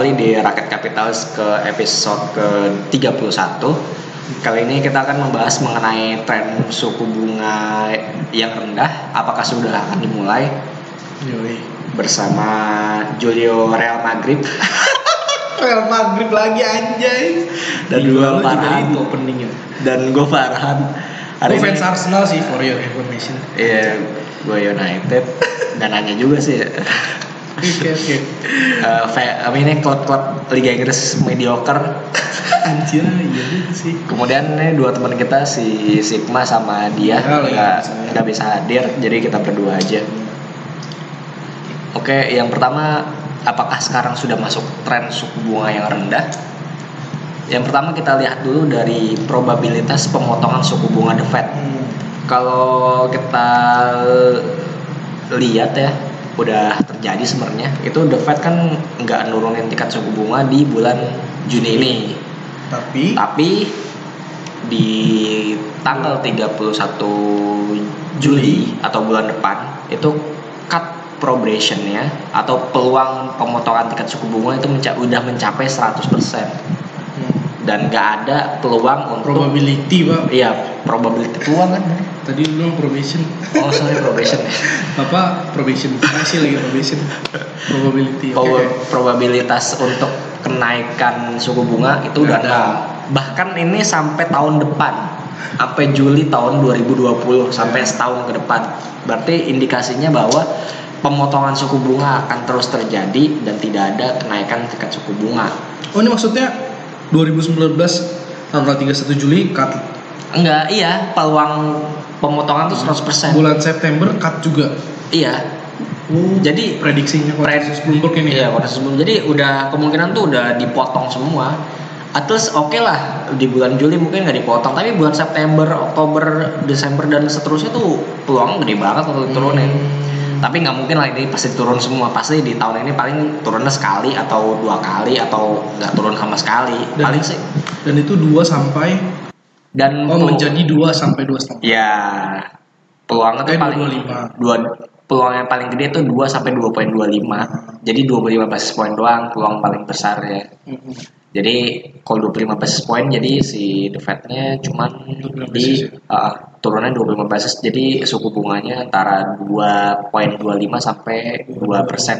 Kembali di Rakyat Kapitalis ke episode ke-31 Kali ini kita akan membahas mengenai tren suku bunga yang rendah Apakah sudah akan dimulai Yoi. bersama Julio Real Madrid Real Madrid lagi anjay. Dan juga Farhan. itu openingnya. dan gue Farhan Gue ini- fans Arsenal sih for your information. Iya, gue United dan nanya juga sih Oke oke. Eh, apa ini klub-klub Liga Inggris mediocre Anjir iya sih. Kemudian ini dua teman kita si Sigma sama dia Ya, lagi nggak bisa. nggak bisa hadir, jadi kita berdua aja. Oke, yang pertama, apakah sekarang sudah masuk tren suku bunga yang rendah? Yang pertama kita lihat dulu dari probabilitas pemotongan suku bunga The Fed. Hmm. Kalau kita lihat ya, udah terjadi sebenarnya. Itu The Fed kan nggak nurunin tingkat suku bunga di bulan Juni ini. Tapi Tapi di tanggal 31 Juli atau bulan depan itu cut probationnya atau peluang pemotongan tingkat suku bunga itu menca- udah mencapai 100% hmm, dan nggak ada peluang untuk probability pak. iya probability peluang kan Tadi lu bilang probation. oh sorry probation Apa probation? Masih lagi probation. Probability. Proba- probabilitas untuk kenaikan suku bunga itu udah ada. bahkan ini sampai tahun depan sampai Juli tahun 2020 sampai setahun ke depan berarti indikasinya bahwa pemotongan suku bunga akan terus terjadi dan tidak ada kenaikan tingkat suku bunga Oh ini maksudnya 2019 tanggal 31 Juli cut. enggak iya peluang pemotongan tuh 100% Bulan September cut juga. iya Oh, jadi prediksinya konsensus Bloomberg ini. Iya, pada sebelum. Jadi udah kemungkinan tuh udah dipotong semua. At least oke lah di bulan Juli mungkin nggak dipotong, tapi bulan September, Oktober, Desember dan seterusnya tuh peluang gede banget untuk. Hmm. Tapi nggak mungkin lah ini pasti turun semua. Pasti di tahun ini paling turunnya sekali atau dua kali atau nggak turun sama sekali. Dan- paling sih. Dan itu 2 sampai Dan oh menjadi 2 sampai 2 setengah. ya peluangnya tuh paling 2,25. dua peluang yang paling gede tuh 2 sampai 2.25. Jadi 25 basis point doang peluang paling besar ya. Mm-mm. Jadi kalau 25 basis point jadi si the Fed-nya cuman 25 di uh, turunnya 25 basis jadi suku bunganya antara 2.25 sampai 2 persen.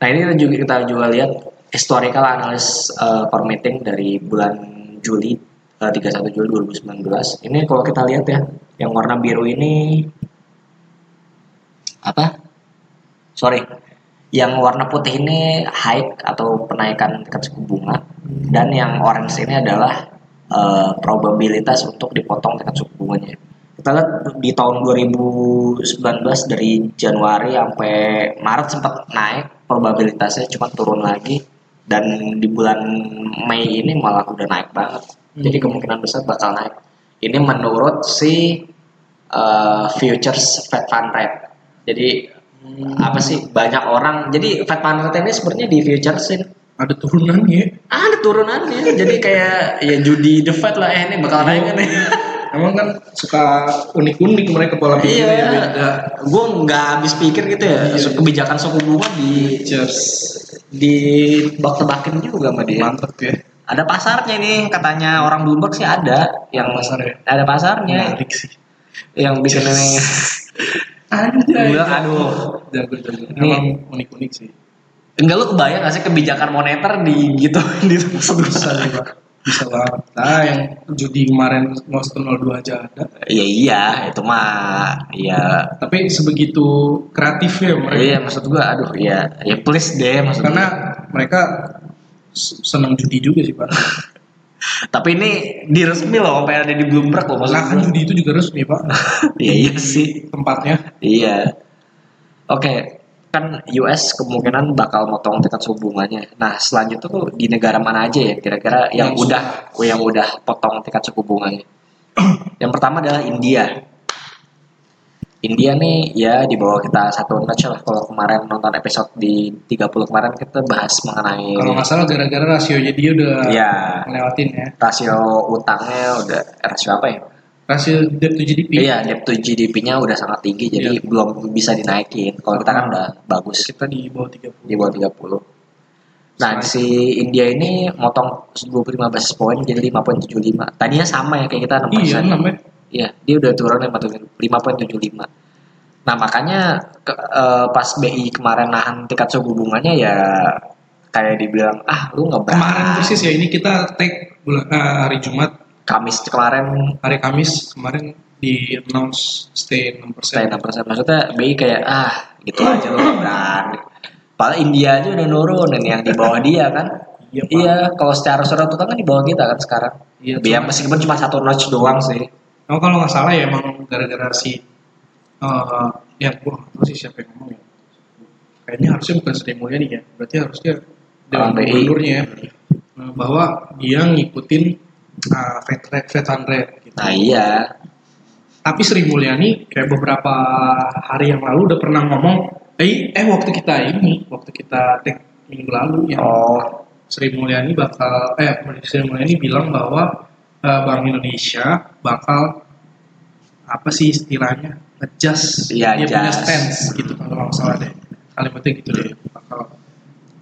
Nah ini juga kita juga lihat historical analysis uh, per meeting dari bulan Juli uh, 31 Juli 2019. Ini kalau kita lihat ya yang warna biru ini apa? Sorry, yang warna putih ini hike atau penaikan tingkat suku bunga dan yang orange ini adalah eh, probabilitas untuk dipotong tingkat suku bunganya. Kita lihat di tahun 2019 dari Januari sampai Maret sempat naik, probabilitasnya cuma turun lagi dan di bulan Mei ini malah udah naik banget. Jadi Hmm. kemungkinan besar bakal naik. Ini menurut si eh, futures Fed Fund Rate. Jadi apa sih banyak orang jadi Fed Fund Rate ini sebenarnya di futuresin Ada turunannya. ada turunannya jadi kayak ya judi the Fed lah eh ini bakal naik nih Emang kan suka unik-unik mereka pola pikirnya iya beda. gue nggak habis pikir gitu ya Iya. kebijakan suku bunga di Cheers. di tebak-tebakin juga sama dia Mantep ya. ada pasarnya nih katanya orang Bloomberg sih ada yang Pasar ya? ada pasarnya Menarik sih. yang bikin ini Anjay. bilang aduh Jago jago. Emang unik-unik sih. enggak lu kebayang gak sih kebijakan moneter di gitu di Bisa sih pak. Bisa banget. Nah yang judi kemarin mau 02 aja ada. Iya iya itu mah iya Tapi sebegitu kreatifnya mereka. iya maksud gua aduh iya ya please deh maksud Karena gua. mereka senang judi juga sih pak. tapi ini diresmi loh sampai ada di Bloomberg loh maksud Nah kan judi itu juga resmi pak. iya iya sih Tempatnya. iya oke kan US kemungkinan bakal motong tingkat suku bunganya. Nah selanjutnya tuh di negara mana aja ya kira-kira yang Yang udah yang udah potong tingkat suku bunganya? Yang pertama adalah India. India nih ya di bawah kita satu notch lah. Kalau kemarin nonton episode di 30 kemarin kita bahas mengenai Kalau nggak salah gara-gara rasionya dia udah ya ngelewatin ya. rasio utangnya udah rasio apa ya Rasio debt to GDP. Iya, debt to GDP-nya udah sangat tinggi, jadi Iya. belum bisa dinaikin. Kalau kita kan udah bagus Kita di bawah 30. di bawah 30. Nah, si India ini motong 25 basis point jadi 5.75. Tadinya sama ya kayak kita 6%. Iya, namanya. Iya, dia udah turun 5.75. Nah, makanya ke- eh, pas BI kemarin nahan tingkat suku bunganya ya kayak dibilang, ah lu nggak Kemarin persis ya ini kita take bulan eh, hari Jumat, Kamis kemarin hari Kamis kemarin di announce stay 6%. stay 6%. Maksudnya BI kayak, ah gitu aja nggak berani. Padahal India aja udah nurunin yang di bawah dia kan. Iya. Iya, kalau secara surat utang kan di bawah kita kan sekarang. Iya, Biar meskipun cuma satu notch doang sih. Oh, kalau nggak salah ya emang gara-gara si eh ya gua nggak tahu sih siapa yang ngomong ya. Kayaknya harusnya bukan Sri Mulyani ya. Berarti harusnya Dewan. Gubernurnya ya. Eh, bahwa dia ngikutin uh, Fed fund rate gitu. Nah iya, Tapi Sri Mulyani kayak beberapa hari yang lalu udah pernah ngomong, eh, eh waktu kita ini, waktu kita take minggu lalu ya, oh. Sri Mulyani bakal, eh Sri Mulyani bilang bahwa eh, Bank Indonesia bakal apa sih istilahnya adjust Iya, dia punya adjust. stance gitu kalau nggak salah deh. Kalimatnya gitu deh. Bakal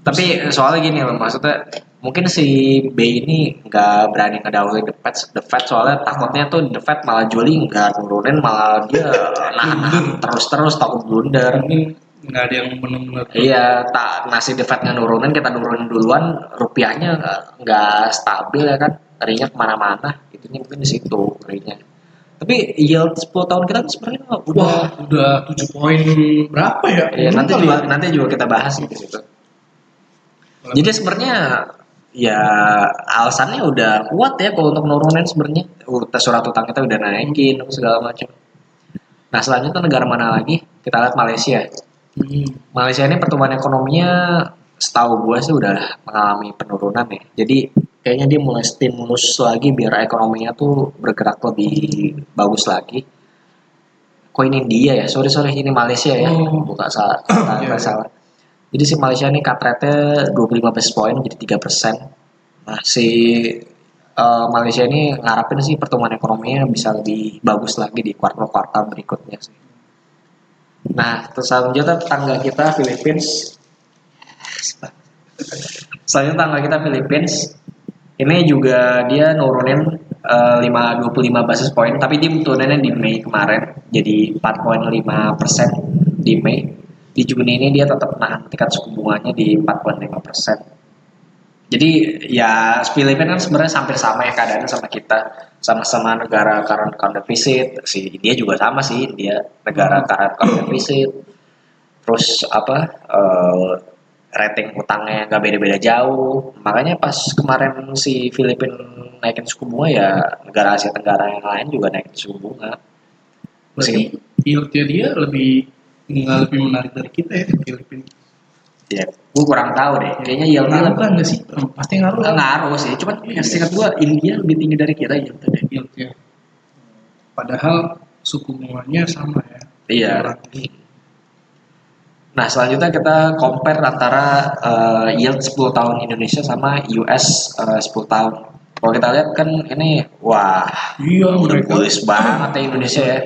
Tapi soalnya gini loh, maksudnya mungkin si B ini nggak berani ngedahului the Fed, the Fed soalnya takutnya tuh the Fed malah Juli nggak turunin malah dia nahan terus-terus takut blunder. ini nggak ada yang benar-benar Iya, tak nasi the Fed nurunin kita nurunin duluan, rupiahnya nggak- stabil ya kan, ngerinya ke mana-mana. Itunya mungkin di situ ngerinya. Tapi yield 10 tahun kita kan sebenarnya udah wah udah tujuh poin berapa ya Iya, nanti juga ya. nanti juga kita bahas gitu situ. Jadi sebenarnya ya alasannya udah kuat ya kalau untuk nurunin sebenarnya. Surat utang kita udah naikin segala macam. Nah selanjutnya negara mana lagi? Kita lihat Malaysia. Hmm. Malaysia ini pertumbuhan ekonominya setahu gue sih udah mengalami penurunan ya. Jadi kayaknya dia mulai stimulus lagi biar ekonominya tuh bergerak lebih bagus lagi. Kok ini India ya? Sorry sorry ini Malaysia ya. Oh. Bukan salah. kata- Iya, iya. salah. Jadi si Malaysia ini cut rate-nya 25 basis point jadi 3 persen. Nah si eh, Malaysia ini ngarapin sih pertumbuhan ekonominya bisa lebih bagus lagi di kuartal-kuartal berikutnya sih. Nah, terus selanjutnya tetangga kita Philippines. Selanjutnya tetangga kita Philippines. Ini juga dia nurunin eh, 5 25 basis point, tapi dia turuninnya di Mei kemarin jadi 4,5 persen di Mei. Di Juni ini dia tetap nahan tingkat suku bunganya di 4,5 persen. Jadi ya Filipina kan sebenarnya hampir sama ya keadaannya sama kita, sama-sama negara current account deficit. Si India juga sama sih, India negara current account deficit. Terus apa eh, rating utangnya nggak beda-beda jauh. Makanya pas kemarin si Filipina naikin suku bunga ya negara Asia Tenggara yang lain juga naikin suku bunga. berarti yieldnya dia lebih nggak lebih menarik dari kita ya Filipina Ya, gue kurang tahu deh. Kayaknya yieldnya ngaruh kan nggak sih pasti ngaruh nggak ngaruh sih. Cuman ya, singkat gue India lebih tinggi dari kita yieldnya deh. yieldnya padahal suku bunganya sama ya Iya. Nah, selanjutnya kita compare antara eh, yield 10 tahun Indonesia sama US eh, 10 tahun. Kalau kita lihat kan ini wah, iya udah bullish banget ya Indonesia ya.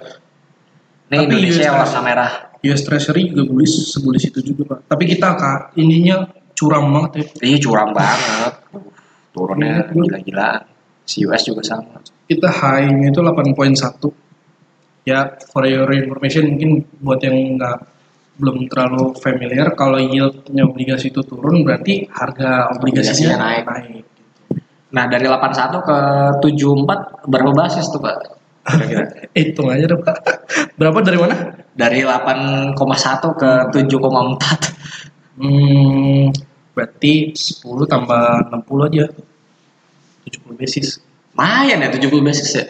Ini Tapi Indonesia US warna merah. US Treasury juga bullish sebulish itu juga pak tapi kita kak ininya curam banget ya Iya curam banget. Turunnya Iya, gila-gilaan. Si US juga sama. kita high-nya itu 8.1 ya for your information mungkin buat yang nggak belum terlalu familiar kalau yieldnya obligasi itu turun berarti harga obligasinya, Obligasinya naik. Nah, dari 81 ke 74 berapa basis tuh, Pak? Kira-kira. hitung aja pak berapa dari mana Dari 8,1 ke 7,4. hmm, berarti 10 tambah 60 aja 70 basis Lumayan ya 70 basis ya.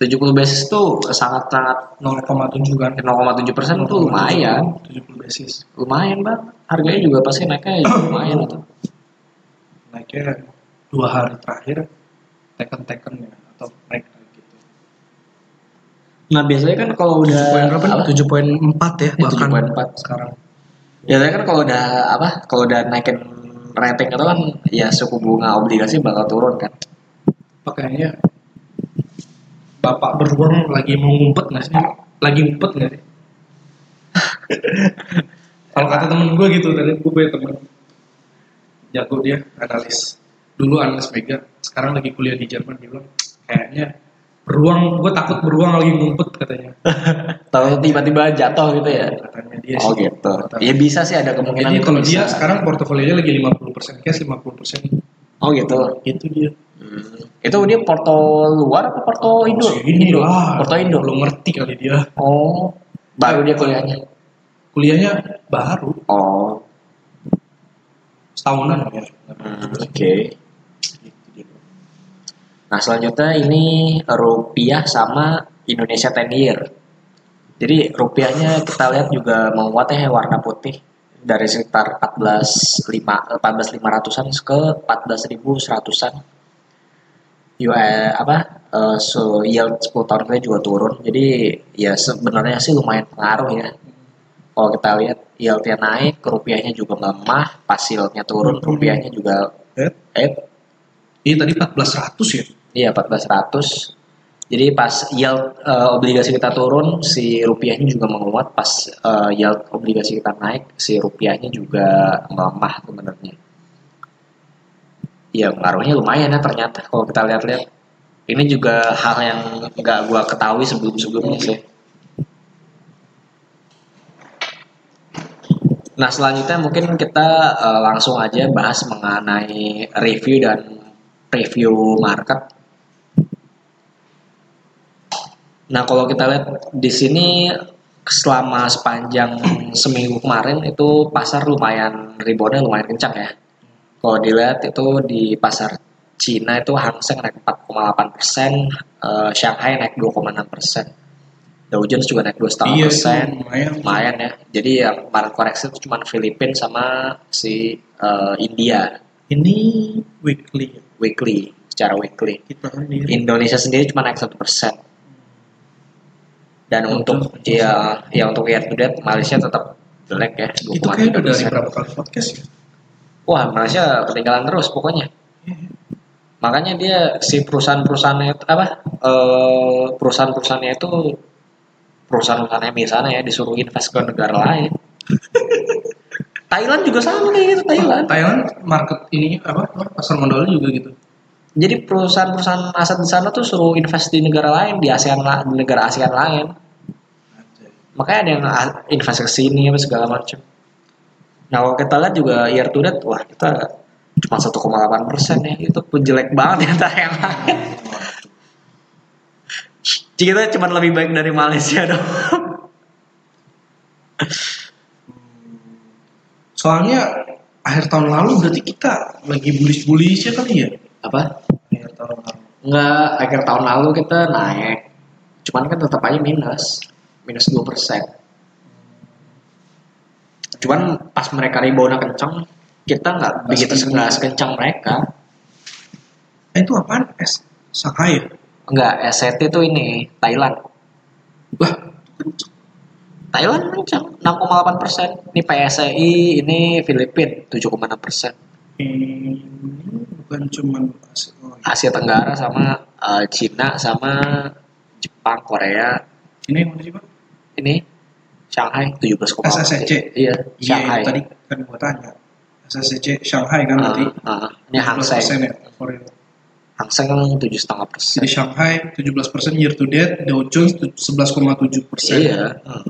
70 basis tuh sangat-sangat 0,7 kan 0,7 persen tuh lumayan. 70 basis Lumayan bang. Harganya juga pasti naiknya ya lumayan itu. naiknya dua hari terakhir teken-teken ya naik lagi gitu Nah biasanya kan kalau udah poin? Tujuh poin empat ya Ya, bahkan 7,4. sekarang. Biasanya kan kalau udah apa? Kalau udah naikin rating itu kan ya suku bunga obligasi bakal turun kan. Makanya bapak beruang lagi mau ngumpet nggak sih? Lagi ngumpet nggak sih? Kalau kata temen gue gitu tadi gue punya temen jago dia analis. Dulu analis mega, sekarang lagi kuliah di Jerman dia bilang kayaknya beruang, gue takut beruang lagi ngumpet katanya. Tahu tiba-tiba jatuh gitu ya. Katanya dia Oh sih. gitu. Kata- Ya bisa sih ada kemungkinan Jadi kalau bisa. dia sekarang portofolionya lagi 50% cash, 50% Oh gitu. itu dia. Hmm. Itu dia Porto luar apa Porto Indo? Oh, ini lah. Porto Indo. Belum ngerti kali dia. Oh, baru dia kuliahnya. Kuliahnya baru, Oh, setahunan ya. hmm, oke. Nah selanjutnya ini rupiah sama Indonesia 10 year. Jadi rupiahnya kita lihat juga menguat ya warna putih dari sekitar 14 5 14.500-an ke 14.100-an. US apa eh, so yield 10 tahun kita juga turun. Jadi ya sebenarnya sih lumayan pengaruh ya. Kalau kita lihat yieldnya naik, rupiahnya juga melemah, pas yieldnya turun, Hmm. rupiahnya juga Eh, eh ini tadi 1400 ya. Iya 1400. Jadi pas yield eh, obligasi kita turun, si rupiahnya juga menguat. Pas eh, yield obligasi kita naik, si rupiahnya juga melemah sebenarnya. Iya pengaruhnya lumayan ya ternyata kalau kita lihat-lihat. Ini juga hal yang nggak gua ketahui sebelum-sebelumnya sih. Nah selanjutnya mungkin kita eh, langsung aja bahas mengenai review dan preview market. Nah kalau kita lihat di sini selama sepanjang seminggu kemarin itu pasar lumayan reboundnya lumayan kencang ya. Kalau dilihat itu di pasar Cina itu Hang Seng naik 4,8 persen, eh, Shanghai naik 2,6 persen, Dow Jones juga naik 2,5 Iya, persen itu lumayan. lumayan ya. Jadi yang kemarin koreksi itu cuma Filipina sama si eh, India Ini weekly. ya. weekly secara weekly. Kita sendiri. Indonesia sendiri cuma naik satu persen. Dan Oh, untuk ya ya untuk year to date Malaysia tetap jelek ya. Itu kayak udah dari 2,3%. berapa kali podcast ya? Wah Malaysia ketinggalan terus pokoknya. Makanya dia si perusahaan-perusahaannya apa eh, perusahaan-perusahaannya itu perusahaan-perusahaan di sana ya disuruh invest ke negara lain. Thailand juga sama kayak gitu Thailand. Thailand market ini apa pasar modal juga gitu. Jadi perusahaan-perusahaan aset di sana tuh suruh invest di negara lain, di ASEAN di negara ASEAN lain. Makanya ada yang a- invest ke sini apa segala macam. Nah kalau kita lihat juga year to date, wah kita cuma 1,8 persen ya, itu pun jelek banget ya yang lain. Kita cuma lebih baik dari Malaysia dong. Soalnya akhir tahun lalu berarti kita lagi bullish-bullishnya kali ya? Apa? Akhir tahun lalu. Enggak, akhir tahun lalu kita naik. Cuman kan tetap aja minus. Minus 2 persen. Cuman pas mereka rebound kencang, kita nggak begitu kencang. nggak sekencang mereka. Eh, itu apaan? S Shanghai ya? Enggak, SCT itu ini Thailand. Lah, Thailand kencang 6,8 persen. Ini PSI, ini Filipina 7,6 persen. ini bukan cuman oh, iya. Asia Tenggara sama eh, Cina sama Jepang, Korea. ini yang mana sih pak? Ini Shanghai 17,8. SSC. Iya, Iya, Shanghai. itu tadi kan gua tanya. SSC Shanghai kan berarti. Ah, ah. ini Hang Seng. 17% ya, foreign. Hang Seng kan tujuh setengah persen. Jadi Shanghai 17% year to date, Dow Jones 11,7 persen. Iya. Hmm.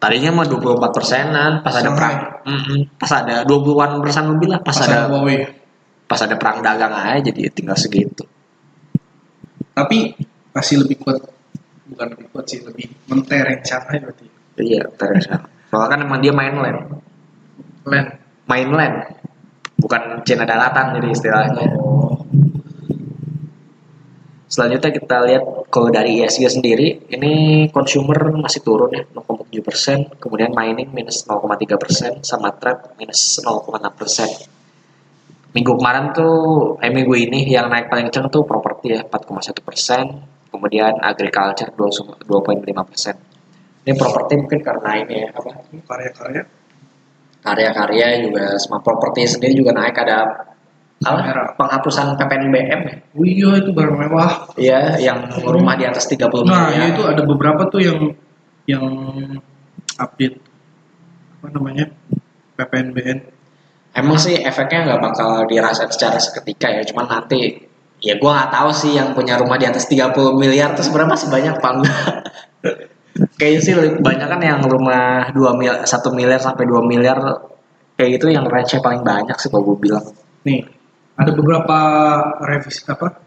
Tadinya mah 24 persenan, pas ada perang, Mm-mm. pas ada 20-an persen lebih lah, pas, Pas ada ada Huawei. Pas ada perang dagang aja jadi tinggal segitu. Tapi masih lebih kuat, bukan lebih kuat sih, lebih mentereng Shanghai berarti. Iya, terus. Soalnya kan emang dia mainland, Land. mainland, bukan Cina daratan jadi istilahnya. Oh. Selanjutnya kita lihat kalau dari ISG sendiri, ini consumer masih turun ya 0,7 persen, kemudian mining minus 0,3 persen, sama trade minus 0,6 persen. Minggu kemarin tuh, eh minggu ini yang naik paling kencang tuh properti ya 4,1 persen, kemudian agriculture 2,5 persen. Ini properti mungkin karena ini ya apa Karya-karya. karya-karya juga semua properti sendiri juga naik ada apa? Penghapusan PPNBM ya? Oh iya itu barang mewah. Iya, yang rumah di atas 30 Nah, miliar. ya itu ada beberapa tuh yang yang update apa namanya PPNBN. Emang sih efeknya nggak bakal dirasain secara seketika ya, cuman nanti ya gua nggak tahu sih yang punya rumah di atas 30 miliar terus berapa masih banyak apa enggak. Kayaknya sih banyak kan yang rumah 2 miliar, 1 miliar sampai 2 miliar kayak gitu yang range paling banyak sih kalau gue bilang. Nih, ada beberapa revisi apa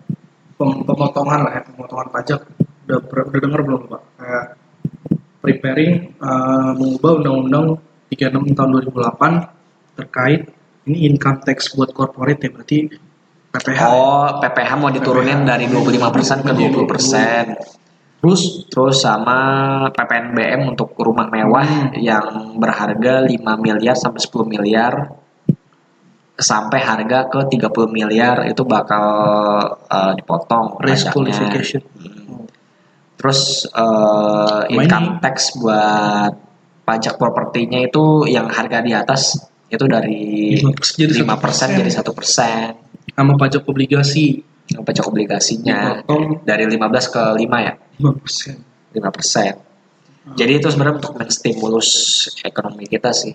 pem- pemotongan lah ya, pemotongan pajak. Udah udah dengar belum Pak? Kayak preparing eh, mengubah Undang-Undang 36 tahun 2008 terkait ini income tax buat corporate ya berarti PPH. ya. Oh, PPH mau diturunin dari 25% ke 20%. Terus Terus sama PPNBM untuk rumah mewah yang berharga 5 miliar sampai 10 miliar sampai harga ke 30 miliar itu bakal eh, dipotong risk. Hmm. Terus Sama income tax buat pajak propertinya itu yang harga di atas itu dari 5% jadi 5% jadi 1%. sama pajak obligasi Yang pajak obligasinya dari 15 ke 5 ya. 5%. 5 persen. Jadi itu sebenarnya untuk menstimulus ekonomi kita sih.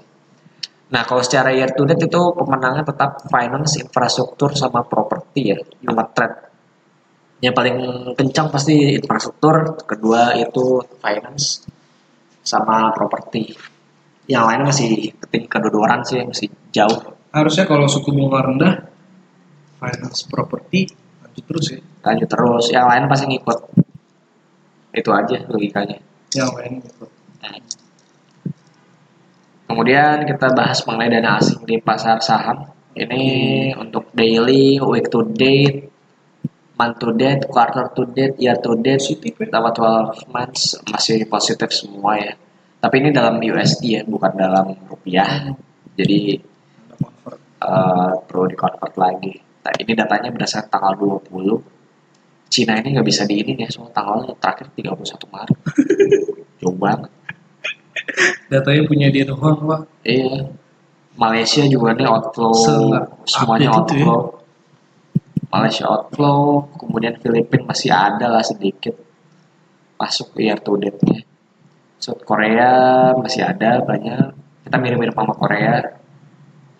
Nah kalau secara year to date itu pemenangnya tetap finance, infrastruktur, sama properti ya, nomor trend. Yang paling kencang pasti infrastruktur, kedua itu finance, sama properti. Yang lain masih keting kedodoran sih, masih jauh. Harusnya kalau suku bunga rendah finance property lanjut terus ya. Lanjut terus, yang lain pasti ngikut. Itu aja logikanya. Yang lain gitu. Kemudian kita bahas mengenai dana asing di pasar saham. Ini untuk daily, week to date, month to date, quarter to date, year to date, selama 12 months masih positif semua ya. Tapi ini dalam USD ya, bukan dalam rupiah. Jadi Ada convert. eh, perlu di convert lagi. Nah, ini datanya berdasarkan tanggal 20. Cina ini nggak bisa di ini ya, soal tanggal terakhir 31 Maret. Jauh banget. Datanya punya dia doang pak. Iya. Malaysia juga nih outflow, Se- semuanya ya. outflow. Malaysia outflow, kemudian Filipina masih ada lah sedikit masuk year to date-nya. South Korea masih ada banyak. Kita mirip-mirip sama Korea.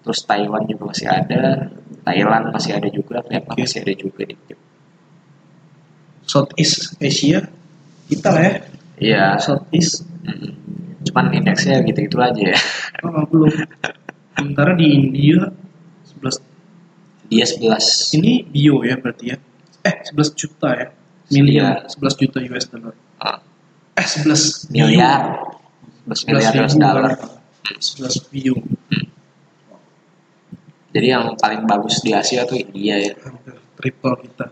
Terus Taiwan juga masih ada. Thailand masih ada juga. Vietnam Oke. masih ada juga dikit. Southeast Asia kita lah ya. Iya. Southeast mm. Cuman indeksnya gitu-gitu aja ya. oh, belum. Sementara di India 11 Dia 11 ini bio ya berarti ya. Eh 11 juta ya. Miliar 11 juta US dollar. Eh 11 bio. miliar. 11 miliar US dollar. 11 bio. Jadi yang paling bagus di Asia tuh India ya. Hampir triple kita.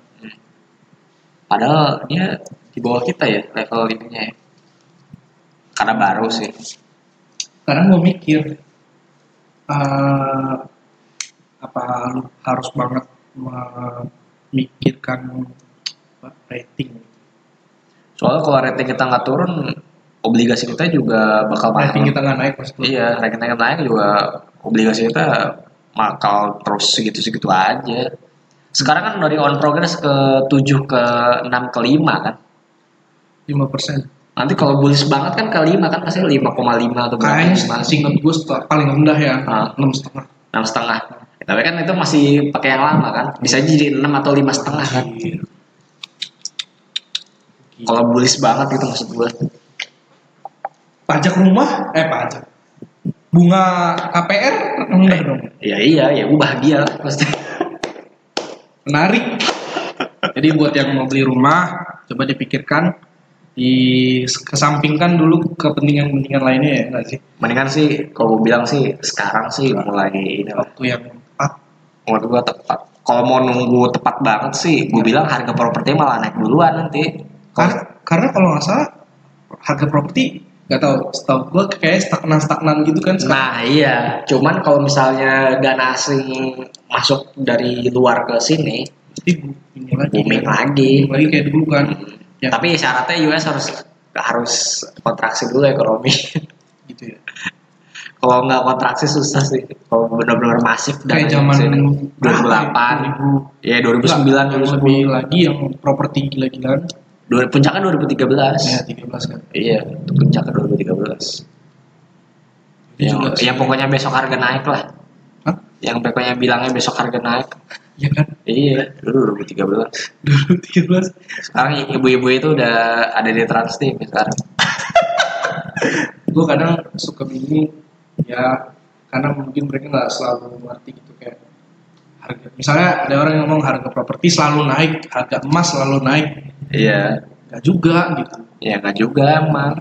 Padahal dia di bawah kita ya level ininya ya. Karena baru sih. Karena gue mikir eh, apa lu harus banget memikirkan rating Soalnya kalau rating kita nggak turun, obligasi kita juga bakal mahal. rating kita nggak naik maksudnya Iya, rating kita naik juga obligasi kita bakal terus segitu-segitu aja. Sekarang kan dari on progress ke 7 ke 6 ke 5 kan. 5 persen Nanti kalau bullish banget kan ke 5 kan pasti 5,5 atau berapa kayaknya singkat gue paling rendah ya enam setengah enam setengah. Tapi kan itu masih pakai yang lama kan. Bisa jadi 6 atau lima setengah kan. Kalau bullish banget gitu maksud gue. pajak rumah? Eh pajak. Bunga KPR rendah dong. Ya iya, ya gue bahagia pasti. menarik. Jadi buat yang mau beli rumah coba dipikirkan dikesampingkan dulu kepentingan-kepentingan lainnya ya nggak sih? Mendingan sih kalau gue bilang sih sekarang sih mulai ini waktu yang tepat. Menurut gue tepat. Kalau mau nunggu tepat banget sih, gue bilang harga properti malah naik duluan nanti. Karena, karena kalau nggak salah harga properti nggak tahu setahu gue kayak stagnan stagnan gitu kan sekarang. Nah iya, cuman kalau misalnya dana asing masuk dari luar ke sini, Pasti ini lagi booming kan. lagi. Booming lagi kayak dulu kan Ya. Tapi syaratnya US harus harus kontraksi dulu ekonomi. gitu ya Kalau nggak kontraksi susah sih. Kalau benar-benar masif kayak zaman sini. berapa 2008. ya? Ya 2000 2009 yang 2010. lebih lagi yang properti gila-gilaan Dua- Puncaknya 2013. ya 13 kan Iya, itu puncaknya 2013. itu Yang, yang pokoknya besok harga naik lah. Hah? Yang pokoknya bilangnya besok harga naik. ya kan Iya, dulu 2013. 2013 Sekarang ibu-ibu itu udah ada di Trans TV sekarang. gue kadang suka bingung ya karena mungkin mereka nggak selalu ngerti gitu kayak harga misalnya ada orang yang ngomong harga properti selalu naik harga emas selalu naik Iya. nggak juga gitu Ya nggak juga emang.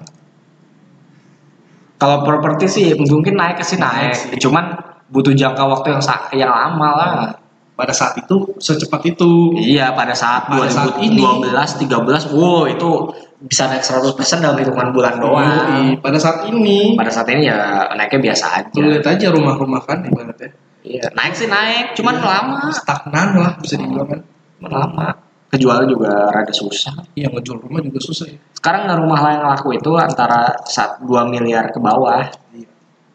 Kalau properti sih mungkin naik sih naik, Naik cuman butuh jangka waktu yang yang lama lah. pada saat itu secepat itu Iya, pada saat Pada saat ini. 2012, 13, wow itu bisa naik 100% dalam hitungan bulan doang. Yoi. pada saat ini Pada saat ini ya naiknya biasa aja. lihat aja rumah-rumah kan ibaratnya Iya, naik sih naik, cuman lama. stagnan lah bisa dibilang kan Lama. Kejual juga rada susah. yang ngejual rumah juga susah ya Sekarang rumah lain laku itu antara saat 2 miliar ke bawah.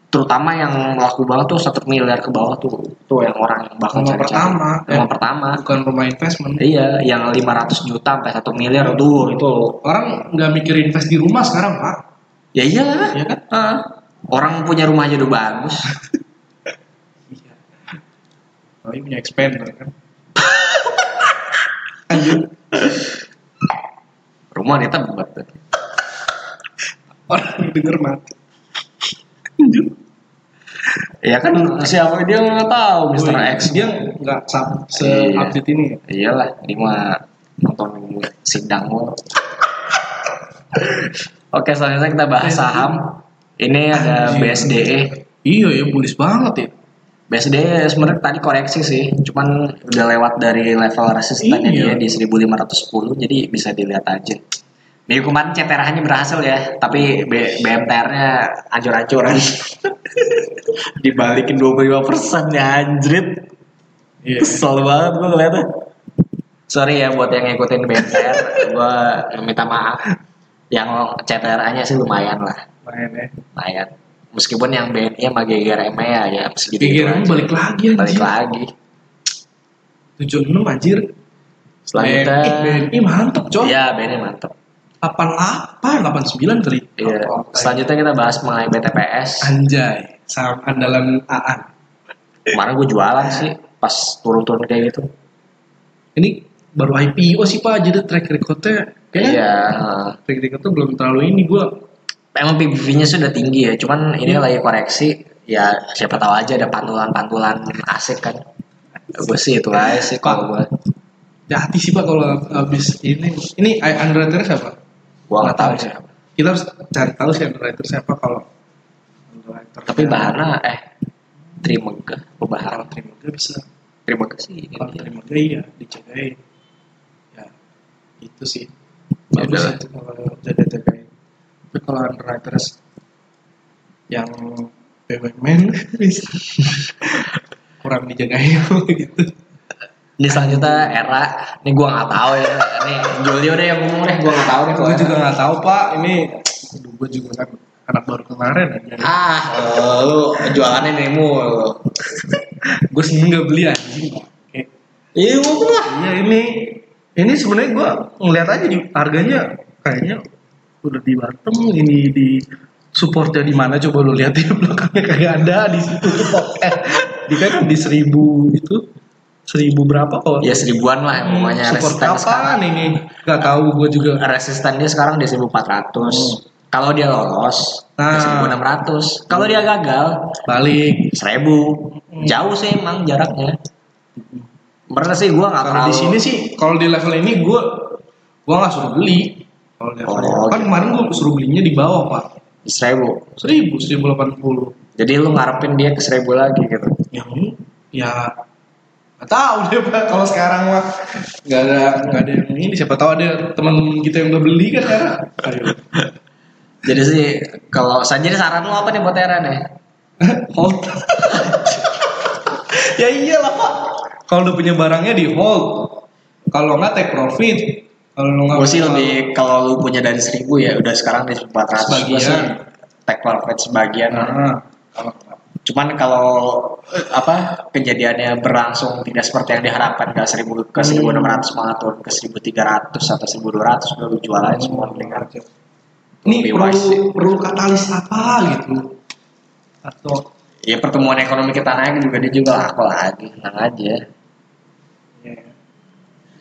Terutama yang laku banget tuh 1 miliar ke bawah tuh. Tuh yang orang yang bakal Rumah cari-cari. pertama. Rumah Eh. pertama. bukan rumah investment Iya, yang 500 juta sampai 1 miliar tuh itu. orang nggak mikir invest di rumah sekarang pak Ya iyalah. Iya kan? Ah. Orang punya rumah aja udah bagus. iya oh punya expander kan rumah dia tebet. orang denger mati lanjut Ya kan siapa dia nggak tahu Mr. Woi, X. dia nggak se Iya. update ini ya? Iyalah, ini mah nonton sidang mulu. Oke, selanjutnya kita bahas saham. Ini ada. BSDE. iya ya bullish banget ya BSDE sebenarnya tadi koreksi sih, cuman udah lewat dari level resistannya Iya. dia di 1510, jadi bisa dilihat aja. Minggu kemarin CTRH-nya berhasil ya, tapi B- BMTR-nya ancur-ancuran. Dibalikin 25% ya anjrit. iya Kesel banget gue ngeliatnya. Sorry ya buat yang ngikutin BMTR, gue minta maaf. Yang CTRA-nya sih lumayan lah, main ya lumayan. Meskipun yang BNI sama GGRM ya, ya segitu GGRM balik lagi anjir balik lagi. 76 anjir Selanjutnya, BNI, BNI mantep coy ya BNI mantep. 88 89 kali Iya. Oh, Selanjutnya kita bahas mengenai BTPS. anjay saham andalan Aan Kemarin gue jualan sih, pas turun-turun kayak gitu. ini baru IPO sih pak jadi track recordnya kayaknya Iya. track recordnya belum terlalu ini gue Emang PBV-nya sudah tinggi ya, cuman ini lagi koreksi. Ya siapa tahu aja ada pantulan-pantulan asik kan. Gue sih itu aja sih kalau gue. hati sih pak kalau habis ini ini underwriter siapa Gue nggak tahu sih. kita harus cari tahu sih underwriter siapa kalau underwriter Tapi bahannya eh Trimega, oh, kalau bahan terima dia bisa Trimega sih. kalau ini. terima dia iya dijagain ya itu sih Ya bagus itu kalau jaga-jagain tapi kalau underwriters yang BUMN bisa kurang dijagain gitu Ini selanjutnya era, ini gue nggak tahu ya. Ini Julio deh yang ngomong deh, gue nggak tahu nih. gue juga nggak tahu pak ini aduh gue juga kan anak baru kemarin aja Ah, lu jualannya mulu. gue sih nggak beli anjing Iya, lah. iya ini ini sebenarnya gue ngeliat aja harganya kayaknya udah di bottom ini di supportnya di mana coba lu lihat di belakangnya kayak ada di situ eh, di kan di seribu itu seribu berapa kok Ya seribuan lah, pokoknya support resisten sekarang. ini nggak tahu gue juga Resisten dia sekarang di 1400. Kalau dia lolos, Nah. nah. 1600. Kalau dia gagal, balik 1000. Jauh sih emang jaraknya. Mereka sih gua nggak kalau terlalu di sini sih kalau di level ini gue gue nggak suruh beli level Oh, kan gitu. kemarin gue suruh belinya di bawah pak. 1000. seribu. Seribu delapan puluh. Jadi lu ngarepin dia ke 1000 lagi gitu. yang ya nggak tahu deh pak kalau sekarang mah nggak ada nggak ada yang ini siapa tahu ada teman kita yang udah beli kan ayo. Jadi sih kalau saya jadi saran lu apa nih buat Era nih? hold. Ya iyalah pak. Kalau udah punya barangnya di hold. Kalau nggak take profit kalau lu nggak Gue sih lebih kalau lu punya dari 1000 ya udah sekarang di 1400 Sebagian. Gua sih take profit sebagian. Nah, Kalau Cuman kalau apa kejadiannya berlangsung tidak seperti yang diharapkan ke 1000 ke 1600 malah turun ke 1300 atau 1200 udah lu jual aja semua mendingan. ini perlu perlu katalis apa gitu atau Ya pertumbuhan ekonomi kita naik juga dia juga laku lagi, tenang aja.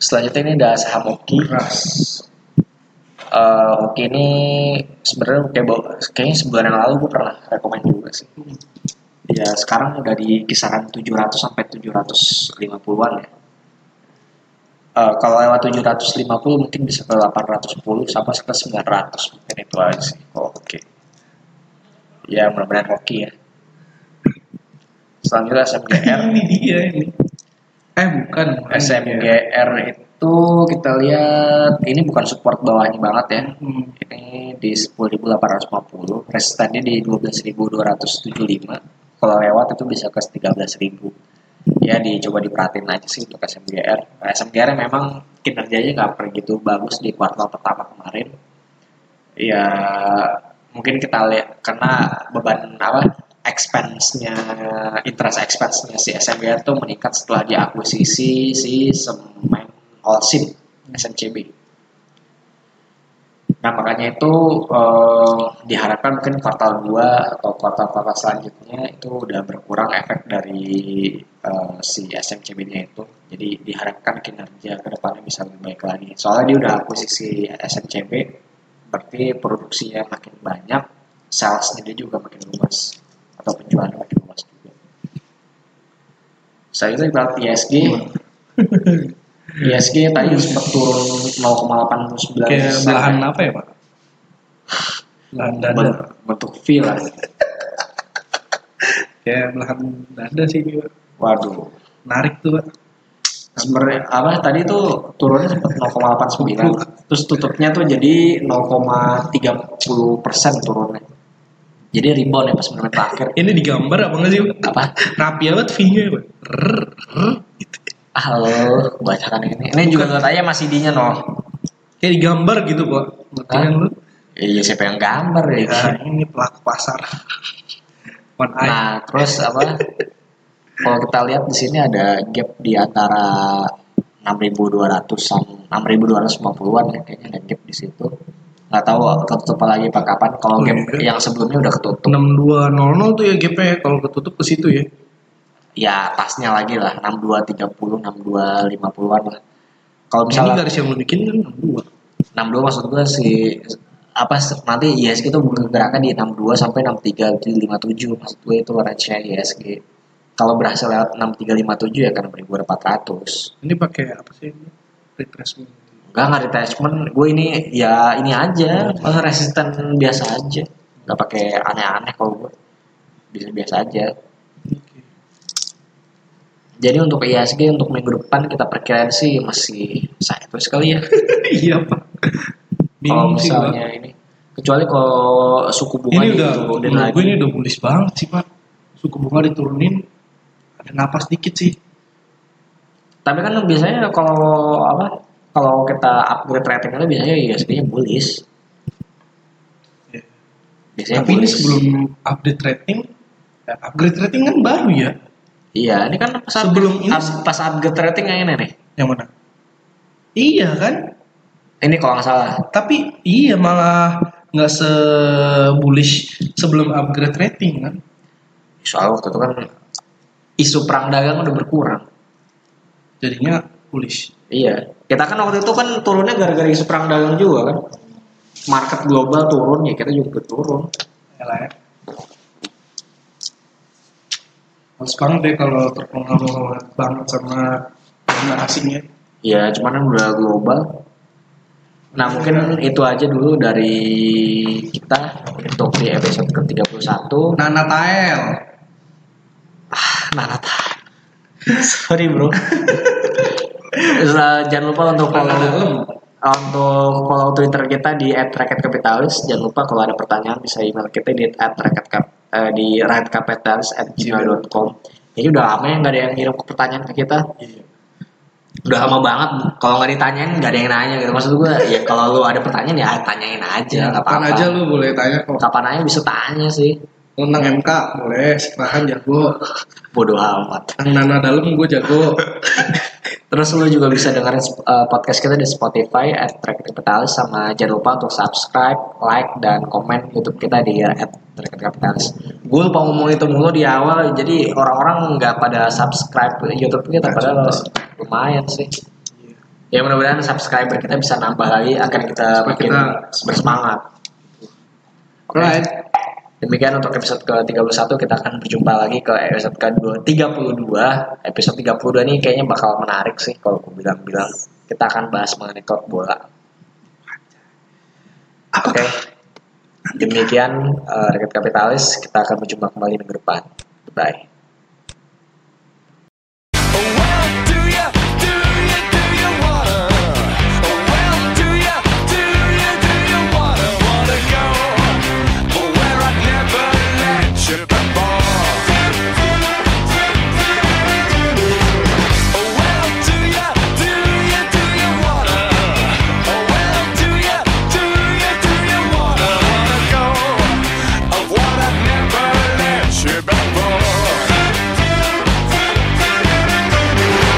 Ya, Selanjutnya ini ada saham Oki. keras Eh, Oki ini sebenarnya kayak kayaknya sebulan yang lalu gue pernah rekomend juga sih. Ya sekarang udah di kisaran 700 sampai 750-an ya. Eh, kalau lewat 750 mungkin bisa ke 810 sampai ke 900 mungkin itu aja sih. Oh, Oke. Ya mudah-mudahan Oki ya. Selanjutnya SMGR. ini dia ini eh bukan bukan. SMGR itu kita lihat ini bukan support bawahnya banget ya. Hmm. Ini di 10.850, resistannya di 12.275. Kalau lewat itu bisa ke 13.000. Ya dicoba diperhatiin aja sih untuk SMGR. Nah, SMGR memang kinerjanya nggak begitu bagus di kuartal pertama kemarin. Ya mungkin kita lihat karena beban apa expense-nya interest expense-nya si SMGR itu meningkat setelah diakuisisi si Semen Olsin SMCB. Nah makanya itu eh, diharapkan mungkin kuartal 2 atau kuartal-kuartal selanjutnya itu udah berkurang efek dari eh, si SMCB-nya itu. Jadi diharapkan kinerja ke depannya bisa lebih baik lagi. Soalnya dia udah akuisisi SMCB, berarti produksinya makin banyak, salesnya dia juga makin luas atau penjualannya makin luas juga. Saya itu ibarat ISG, ISG tadi sempat turun 0,89 kayak belahan apa ya pak? Belahan dada. bentuk V lah. kayak belahan dada sih pak. Waduh. narik tuh pak. Sebenarnya apa tadi tuh turunnya sempat 0,89 terus tutupnya tuh jadi 0,30 persen turunnya. Jadi rebound ya pas menit terakhir. ini digambar apa nggak sih? Apa? rapi banget V-nya pak Rrrr, rrrr, gitu. Halo, bacakan ini. Ini juga lihat aja masih D-nya nol. kayak digambar gitu Hah? kan lu Iya siapa yang gambar ya? Nah, ini pelaku pasar Nah, terus apa? Kalau kita lihat di sini ada gap di antara 6.200-an, 6.250-an ya kayaknya ada gap di situ. Nggak tahu ketutup lagi apa kapan. Kalau Oh, gap iya. yang sebelumnya udah ketutup, 6200 tuh ya GP kalau ketutup ke situ ya ya atasnya lagi lah 6230, 6250-an lah. Kalau ini misalnya garis yang lu bikin kan 62 62 maksud gue si apa nanti ISG itu bergeraknya di 62 sampai 63 di 57 maksud gue itu range-nya ISG. Kalau berhasil lewat 6357 ya kan 6400. ini pakai apa sih ini Enggak nggak detachment, gue ini ya ini aja, resisten biasa aja. Nggak pakai aneh-aneh kalau gue. Bisa biasa aja. Jadi untuk ISG untuk minggu depan kita perkirain sih masih terus sekali ya. iya pak Kalau sih misalnya ini kecuali kalau suku bunga ini udah menurut lagi. gue ini udah bullish banget sih pak suku bunga diturunin ada napas dikit sih Tapi kan biasanya kalau apa? Kalau kita upgrade ratingnya biasanya ISG-nya bullish. Ya. Biasanya tapi ini bullish. sebelum update rating ya, upgrade rating kan baru ya Iya, ini kan pas Sebelum ini- up- pas upgrade rating yang ini nih. yang mana iya kan Ini kalau nggak salah. tapi iya malah nggak se bullish sebelum upgrade rating kan Soal waktu itu kan isu perang dagang udah berkurang. jadinya bullish Iya. Kita kan waktu itu kan turunnya gara-gara isu perang dagang juga kan. Market global turun ya kita juga turun. ya lah ya Males banget deh kalau terpengaruh banget sama dana asingnya Ya, cuman kan udah global. Nah, mungkin itu aja dulu dari kita untuk di episode ke-31. Nana Tael Nah, Nata. Sorry, Bro. Jangan lupa untuk follow untuk follow Twitter kita di @rakyatkapitalis. Jangan lupa kalau ada pertanyaan bisa email kita di @rakyatkap eh, di rakyatkapitalis@gmail.com. Ini udah lama ya nggak ada yang ngirim pertanyaan ke kita. Udah lama banget. Kalau nggak ditanyain nggak ada yang nanya gitu. Maksud gue ya kalau lu ada pertanyaan ya tanyain aja. nggak Kapan apa-apa. aja lu boleh tanya kok Kapan aja bisa tanya sih. tentang MK boleh sekolahan jago Bodoh amat. tentang nana dalam gue jago Terus lu juga bisa dengerin uh, podcast kita di Spotify at Track Kapitalis sama jangan lupa untuk subscribe, like dan komen YouTube kita di at Kapitalis. Gue lupa ngomong itu mulu di awal, jadi orang-orang nggak pada subscribe YouTube kita padahal lumayan sih. Ya mudah-mudahan subscriber kita bisa nambah lagi akan kita makin kita- bersemangat. alright Demikian untuk episode ke-31 kita akan berjumpa lagi ke episode ke-32. Episode 32 ini kayaknya bakal menarik sih kalau aku bilang-bilang. Kita akan bahas mengenai klub bola. Oke. Demikian uh, Rakyat Kapitalis, kita akan berjumpa kembali minggu depan. Bye.